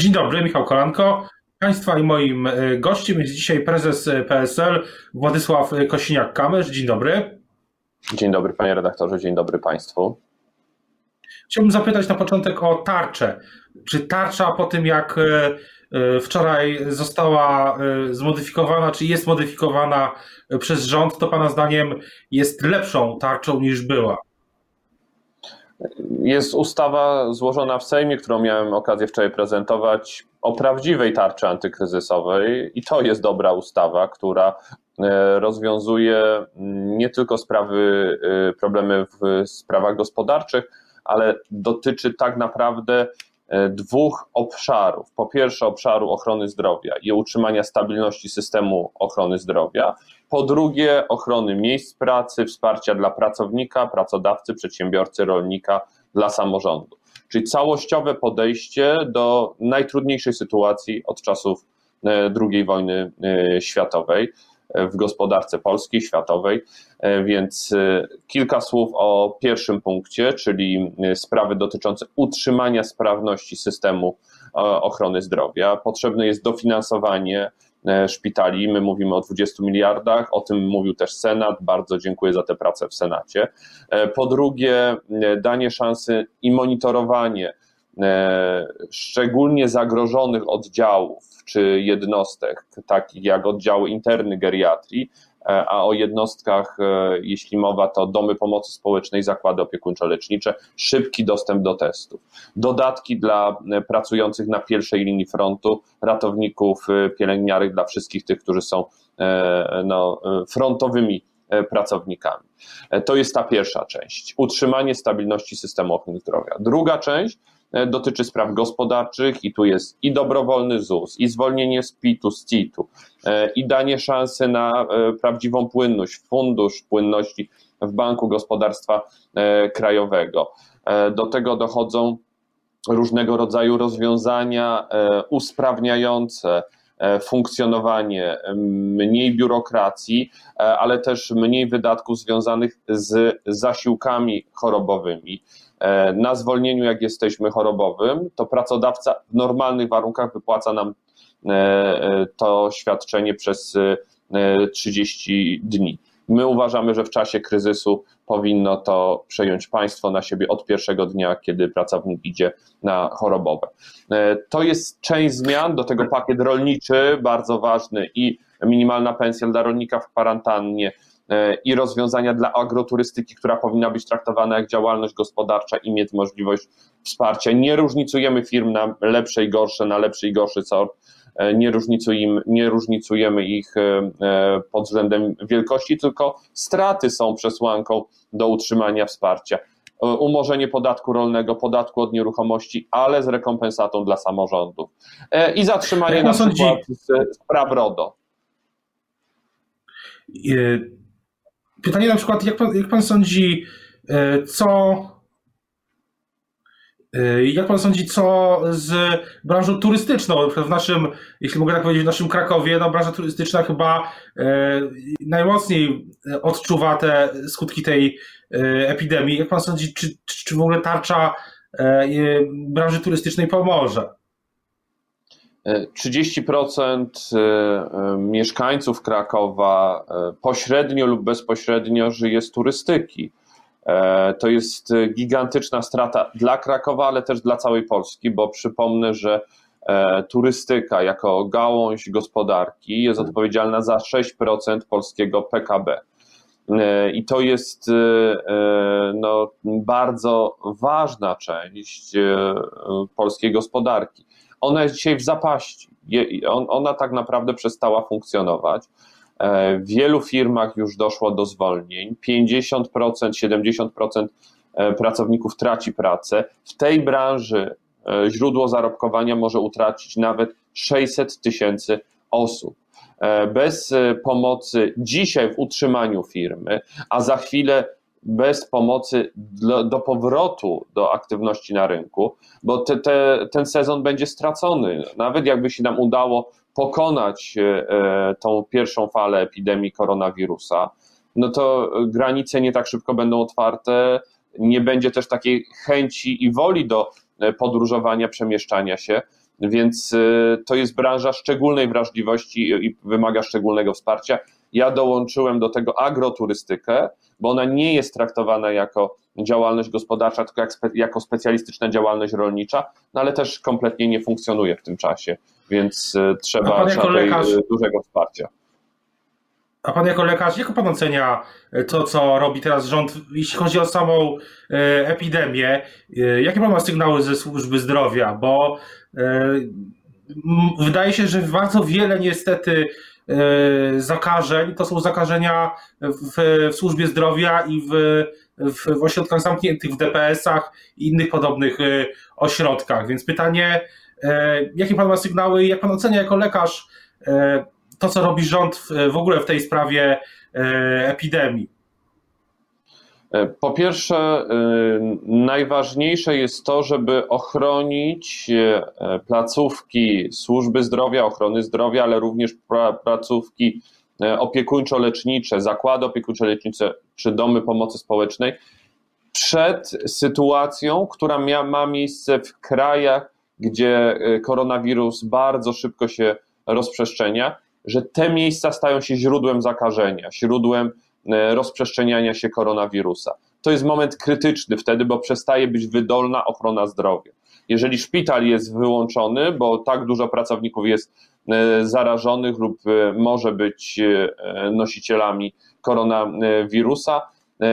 Dzień dobry, Michał Kolanko. Państwa i moim gościem jest dzisiaj prezes PSL Władysław Kosiniak-Kamysz. Dzień dobry. Dzień dobry panie redaktorze, dzień dobry państwu. Chciałbym zapytać na początek o tarczę. Czy tarcza po tym, jak e, e, wczoraj została e, zmodyfikowana, czy jest modyfikowana przez rząd, to Pana zdaniem jest lepszą tarczą niż była? Jest ustawa złożona w Sejmie, którą miałem okazję wczoraj prezentować, o prawdziwej tarczy antykryzysowej, i to jest dobra ustawa, która rozwiązuje nie tylko sprawy, problemy w sprawach gospodarczych, ale dotyczy tak naprawdę e, dwóch obszarów. Po pierwsze, obszaru ochrony zdrowia i utrzymania stabilności systemu ochrony zdrowia. Po drugie, ochrony miejsc pracy, wsparcia dla pracownika, pracodawcy, przedsiębiorcy, rolnika, dla samorządu. Czyli całościowe podejście do najtrudniejszej sytuacji od czasów e, II wojny e, światowej w gospodarce polskiej, światowej. E, więc e, kilka słów o pierwszym punkcie, czyli e, sprawy dotyczące utrzymania sprawności systemu ochrony zdrowia. Potrzebne jest dofinansowanie szpitali. My mówimy o 20 miliardach, o tym mówił też Senat. Bardzo dziękuję za tę pracę w Senacie. Po drugie, danie szansy i monitorowanie szczególnie zagrożonych oddziałów czy jednostek, takich jak oddziały interny geriatrii, e, a o jednostkach, e, jeśli mowa, to domy pomocy społecznej, zakłady opiekuńczo-lecznicze, szybki dostęp do testów. Dodatki dla e, pracujących na pierwszej linii frontu, ratowników, pielęgniarek, dla wszystkich tych, którzy są no, frontowymi pracownikami. To jest ta pierwsza część. Utrzymanie stabilności systemu ochrony zdrowia. Druga część E, dotyczy spraw gospodarczych i tu jest i dobrowolny ZUS, i zwolnienie z PIT-u, z CIT-u, e, i danie szansy na e, prawdziwą płynność, fundusz płynności w Banku Gospodarstwa Krajowego. Do tego dochodzą różnego rodzaju rozwiązania usprawniające funkcjonowanie, mniej biurokracji, ale też mniej wydatków związanych z zasiłkami chorobowymi. E, na zwolnieniu, jak jesteśmy chorobowym, to pracodawca w normalnych warunkach wypłaca nam e, e, to świadczenie przez 30 dni. My uważamy, że w czasie kryzysu powinno to przejąć państwo na siebie od pierwszego dnia, kiedy pracownik idzie na chorobowe. To jest część zmian, do tego pakiet rolniczy, bardzo ważny i minimalna pensja dla rolnika w kwarantannie, E, i rozwiązania dla agroturystyki, która powinna być traktowana jak działalność gospodarcza i mieć możliwość wsparcia. Nie różnicujemy firm na lepsze i gorsze, na lepszy i gorszy sort. E, nie różnicujemy, nie różnicujemy ich e, pod względem wielkości, tylko straty są przesłanką do utrzymania wsparcia. Umorzenie podatku rolnego, podatku od nieruchomości, ale z rekompensatą dla samorządów. I zatrzymanie na przykład spraw RODO. Pytanie na przykład, jak pan, jak pan sądzi, e, co. E, jak pan sądzi, co z branżą turystyczną? W naszym, jeśli mogę tak powiedzieć, w naszym Krakowie, no branża turystyczna chyba e, najmocniej odczuwa te skutki tej epidemii. Jak pan sądzi, czy, czy w ogóle tarcza branży turystycznej pomoże? 30% e, e, mieszkańców Krakowa e, pośrednio lub bezpośrednio żyje z turystyki. To jest gigantyczna strata dla Krakowa, ale też dla całej Polski, bo przypomnę, że turystyka jako gałąź gospodarki jest odpowiedzialna za 6% polskiego PKB. I to jest no, bardzo ważna część polskiej gospodarki ona jest dzisiaj w zapaści. ona tak naprawdę przestała funkcjonować. E, w wielu firmach już doszło do zwolnień. 50%, 70% e, pracowników traci pracę. W tej branży e, źródło zarobkowania może utracić nawet 600 tysięcy osób. Bez pomocy dzisiaj w utrzymaniu firmy, a za chwilę bez pomocy do, do, powrotu do aktywności na rynku, bo te, te, ten sezon będzie stracony. Nawet jakby się nam udało pokonać e, tą pierwszą falę epidemii koronawirusa, no to granice nie tak szybko będą otwarte, nie będzie też takiej chęci i woli do e, podróżowania, przemieszczania się. więc to jest branża szczególnej wrażliwości i wymaga szczególnego wsparcia. Ja dołączyłem do tego agroturystykę, bo ona nie jest traktowana jako działalność gospodarcza, tylko jak spe, jako specjalistyczna działalność rolnicza, no ale też kompletnie nie funkcjonuje w tym czasie, więc y, trzeba, trzeba lekarz... dużego wsparcia. A pan jako lekarz, jak pan ocenia e, to, co robi teraz rząd, jeśli chodzi o samą e, epidemię? E, jakie pan ma sygnały ze służby zdrowia? Bo wydaje się, że bardzo wiele niestety zakażeń to są zakażenia w, w służbie zdrowia i w, w, w ośrodkach zamkniętych, w DPS-ach i innych podobnych ośrodkach. Więc pytanie, jakie pan ma sygnały i jak pan ocenia jako lekarz to, co robi rząd w, ogóle w tej sprawie e, epidemii? E, po pierwsze, e, najważniejsze jest to, żeby ochronić placówki służby zdrowia, ochrony zdrowia, ale również placówki opiekuńczo-lecznicze, zakłady opiekuńczo-lecznicze czy domy pomocy społecznej przed sytuacją, która ma miejsce w krajach, gdzie koronawirus bardzo szybko się rozprzestrzenia że te miejsca stają się źródłem zakażenia, źródłem e, rozprzestrzeniania się koronawirusa. To jest moment krytyczny wtedy, bo przestaje być wydolna ochrona zdrowia. Jeżeli szpital jest wyłączony, bo tak dużo pracowników jest e, zarażonych lub e, może być nosicielami koronawirusa,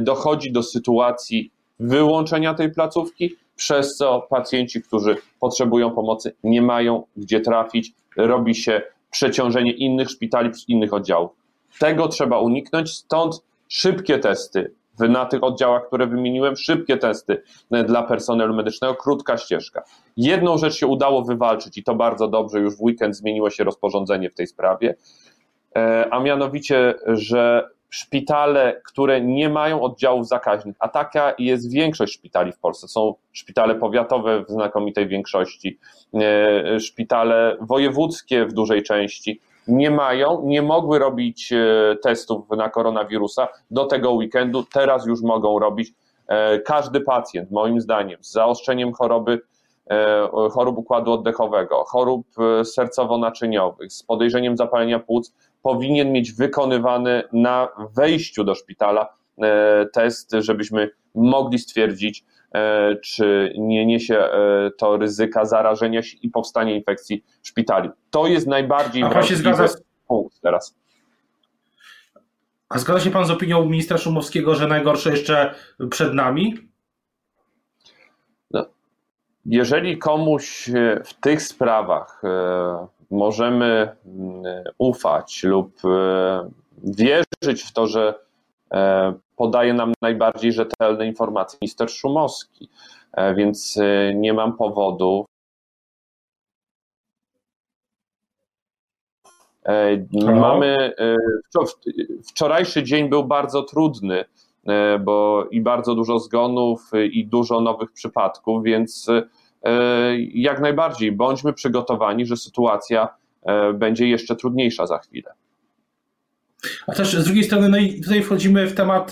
dochodzi do sytuacji wyłączenia tej placówki, przez co pacjenci, którzy potrzebują pomocy, nie mają gdzie trafić, robi się przeciążenie innych szpitali, innych oddziałów. Tego trzeba uniknąć, stąd szybkie testy na tych oddziałach, które wymieniłem, szybkie testy e, dla personelu medycznego, krótka ścieżka. Jedną rzecz się udało wywalczyć i to bardzo dobrze, już w weekend zmieniło się rozporządzenie w tej sprawie, e, a mianowicie, że szpitale, które nie mają oddziałów zakaźnych, a taka jest większość szpitali w Polsce, są szpitale powiatowe w znakomitej większości, e, szpitale wojewódzkie w dużej części, nie mają, nie mogły robić e, testów na koronawirusa do tego weekendu, teraz już mogą robić. E, każdy pacjent, moim zdaniem, z zaostrzeniem choroby, chorób układu oddechowego, chorób sercowo-naczyniowych, z podejrzeniem zapalenia płuc, powinien mieć wykonywany na wejściu do szpitala e, test, żebyśmy mogli stwierdzić, e, czy nie niesie e, to ryzyka zarażenia się i powstania infekcji w szpitali. To jest najbardziej wrażliwy punkt teraz. A zgadza się pan z opinią ministra Szumowskiego, że najgorsze jeszcze przed nami? No, jeżeli komuś w tych sprawach możemy mm, ufać lub e, wierzyć w to, że e, podaje nam najbardziej rzetelne informacje minister Szumowski, e, więc nie mam powodu. Mamy, wczorajszy dzień był bardzo trudny, bo i bardzo dużo zgonów, i dużo nowych przypadków, więc E, jak najbardziej bądźmy przygotowani, że sytuacja e, będzie jeszcze trudniejsza za chwilę. A też z drugiej strony, no i tutaj wchodzimy w temat,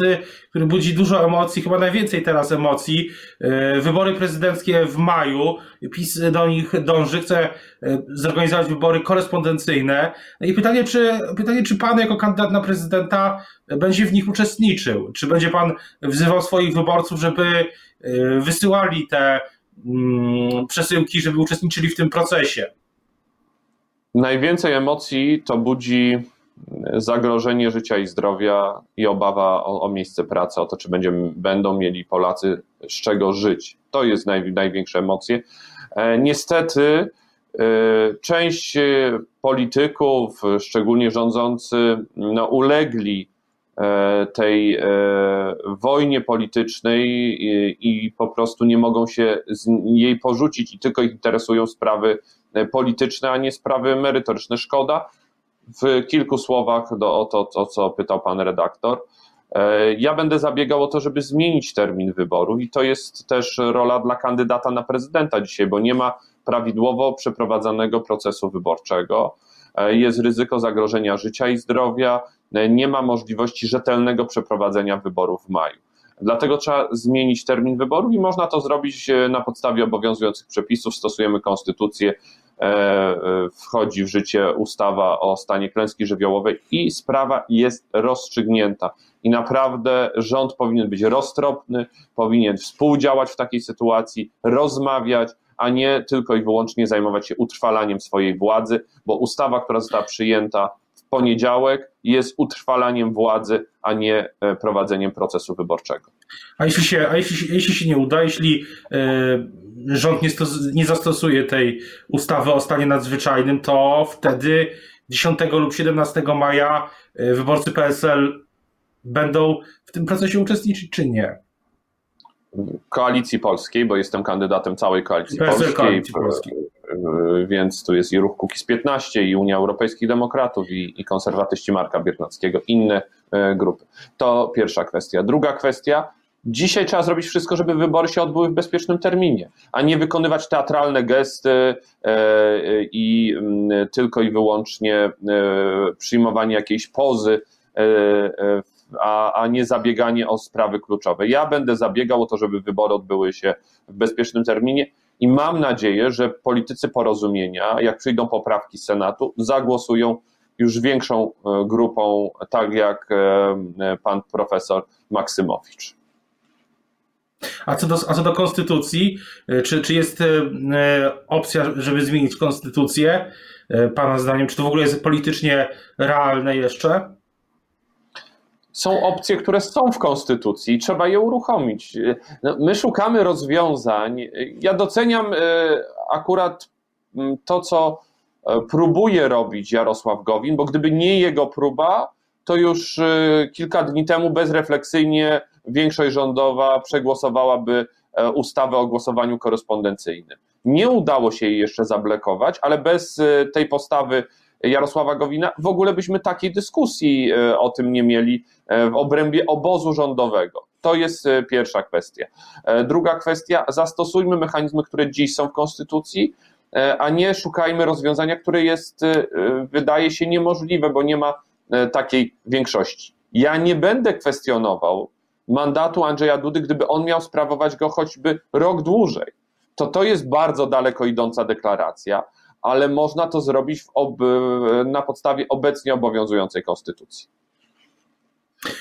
który budzi dużo emocji, chyba najwięcej teraz emocji. E, wybory prezydenckie w maju, PiS do nich dąży, chce zorganizować wybory korespondencyjne. No i pytanie czy, pytanie, czy pan jako kandydat na prezydenta będzie w nich uczestniczył? Czy będzie pan wzywał swoich wyborców, żeby wysyłali te Mm, przesyłki, żeby uczestniczyli w tym procesie? Najwięcej emocji to budzi zagrożenie życia i zdrowia i obawa o, o miejsce pracy, o to, czy będziemy, będą mieli Polacy z czego żyć. To jest naj, największe emocje. E, niestety e, część polityków, szczególnie rządzący, no, ulegli E, tej e, wojnie politycznej i po prostu nie mogą się jej porzucić i tylko ich interesują sprawy e, polityczne, a nie sprawy merytoryczne. Szkoda. W kilku słowach do, o to, to, co pytał pan redaktor. Ja będę zabiegał o to, żeby zmienić termin wyborów i to jest też rola dla kandydata na prezydenta dzisiaj, bo nie ma prawidłowo przeprowadzanego procesu wyborczego. Jest ryzyko zagrożenia życia i zdrowia, E, nie ma możliwości rzetelnego przeprowadzenia wyborów w maju. Dlatego trzeba zmienić termin wyborów i można to zrobić e, na podstawie obowiązujących przepisów. Stosujemy konstytucję, wchodzi w życie ustawa o stanie klęski żywiołowej i sprawa jest rozstrzygnięta. I naprawdę rząd powinien być roztropny, powinien współdziałać w takiej sytuacji, rozmawiać, a nie tylko i wyłącznie zajmować się utrwalaniem swojej władzy, bo ustawa, która została przyjęta poniedziałek, jest utrwalaniem władzy, a nie e, prowadzeniem procesu wyborczego. A jeśli się, a jeśli, jeśli się nie uda, jeśli e, rząd nie, stos, nie zastosuje tej ustawy o stanie nadzwyczajnym, to wtedy 10 lub 17 maja e, wyborcy PSL będą w tym procesie uczestniczyć, czy nie? Koalicji Polskiej, bo jestem kandydatem całej Koalicji Polskiej, Koalicji Polskiej. więc tu jest i ruch Kukiz 15, i Unia Europejskich Demokratów, i, i konserwatyści Marka Biernackiego, inne e, grupy. To pierwsza kwestia. Druga kwestia, Dzisiaj trzeba zrobić wszystko, żeby wybory się odbyły w bezpiecznym terminie, a nie wykonywać teatralne gesty e, i mm, tylko i wyłącznie e, przyjmowanie jakiejś pozy a, a nie zabieganie o sprawy kluczowe. Ja będę zabiegał o to, żeby wybory odbyły się w bezpiecznym terminie i mam nadzieję, że politycy porozumienia, jak przyjdą poprawki Senatu, zagłosują już większą e, grupą, tak jak e, pan profesor Maksymowicz. A co do, a co do konstytucji, e, czy, czy jest opcja, żeby zmienić konstytucję? Pana zdaniem, czy to w ogóle jest politycznie realne jeszcze? Są opcje, które są w Konstytucji i trzeba je uruchomić. No, my szukamy rozwiązań. Ja doceniam e, akurat mm, to, co e, próbuje robić Jarosław Gowin, bo gdyby nie jego próba, to już e, kilka dni temu bezrefleksyjnie większość rządowa przegłosowałaby ustawę o głosowaniu korespondencyjnym. Nie udało się jej jeszcze zablokować, ale bez tej postawy Jarosława Gowina, w ogóle byśmy takiej dyskusji e, o tym nie mieli e, w obrębie obozu rządowego. To jest e, pierwsza kwestia. Druga kwestia, zastosujmy mechanizmy, które dziś są w Konstytucji, a nie szukajmy rozwiązania, które jest, wydaje się, niemożliwe, bo nie ma takiej większości. Ja nie będę kwestionował mandatu Andrzeja Dudy, gdyby on miał sprawować go choćby rok dłużej. To to jest bardzo daleko idąca deklaracja, ale można to zrobić ob, na podstawie obecnie obowiązującej konstytucji.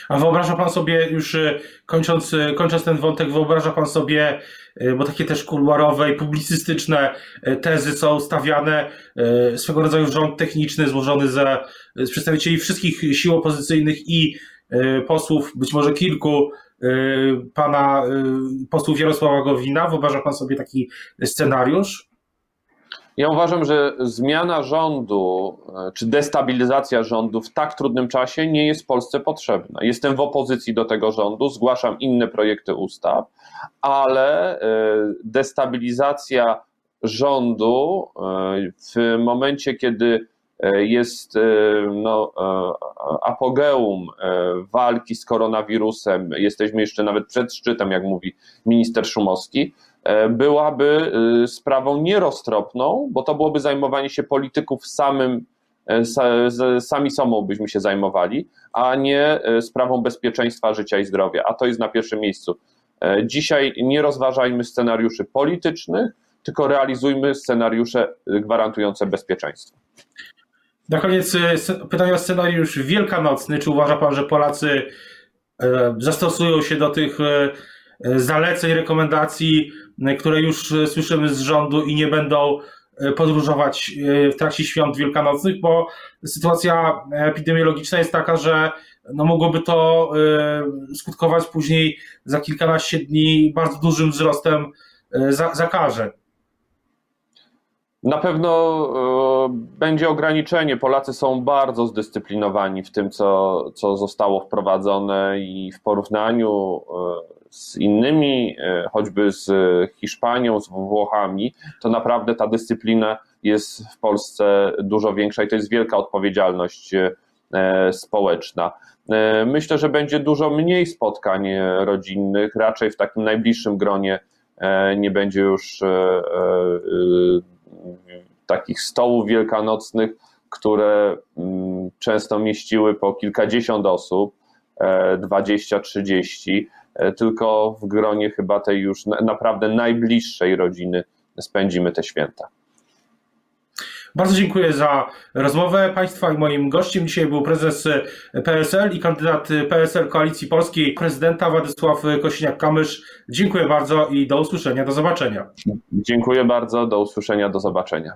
A wyobraża pan sobie, już e, kończąc, e, kończąc ten wątek, wyobraża pan sobie, e, bo takie też kuluarowe i publicystyczne tezy są stawiane, swego rodzaju rząd techniczny złożony ze, z przedstawicieli wszystkich sił opozycyjnych i posłów, być może kilku, pana posłów Jarosława Gowina. Wyobraża pan sobie taki scenariusz? Ja uważam, że zmiana rządu e, czy destabilizacja rządu w tak trudnym czasie nie jest Polsce potrzebna. Jestem w opozycji do tego rządu, zgłaszam inne projekty ustaw, ale e, destabilizacja rządu e, w momencie, kiedy jest no, apogeum walki z koronawirusem, jesteśmy jeszcze nawet przed szczytem, jak mówi minister Szumowski, byłaby y, sprawą nieroztropną, bo to byłoby zajmowanie się polityków samym, e, sami sobą byśmy się zajmowali, a nie e, sprawą bezpieczeństwa życia i zdrowia, a to jest na pierwszym miejscu. Dzisiaj nie rozważajmy scenariuszy politycznych, tylko realizujmy scenariusze gwarantujące bezpieczeństwo. Na koniec pytanie o scenariusz wielkanocny. Czy uważa Pan, że Polacy zastosują się do tych zaleceń, rekomendacji E, które już e, słyszymy z rządu i nie będą e, podróżować w trakcie świąt wielkanocnych, bo sytuacja epidemiologiczna jest taka, że no mogłoby to skutkować później za kilkanaście dni bardzo dużym wzrostem zakażeń. Na pewno będzie ograniczenie. Polacy są bardzo zdyscyplinowani w tym, co, co zostało wprowadzone i w porównaniu z innymi, e, choćby z Hiszpanią, z Włochami, to naprawdę ta dyscyplina jest w Polsce dużo większa i to jest wielka odpowiedzialność e, społeczna. E, myślę, że będzie dużo mniej spotkań rodzinnych, raczej w takim najbliższym gronie nie będzie już takich stołów wielkanocnych, które mm, często mieściły po kilkadziesiąt osób, 20-30, E, tylko w gronie chyba tej już naprawdę najbliższej rodziny spędzimy te święta. Bardzo dziękuję za rozmowę Państwa i moim gościem dzisiaj był prezes PSL i kandydat PSL Koalicji Polskiej prezydenta Władysław Kosiniak-Kamysz. Dziękuję bardzo i do usłyszenia, do zobaczenia. Dziękuję bardzo, do usłyszenia, do zobaczenia.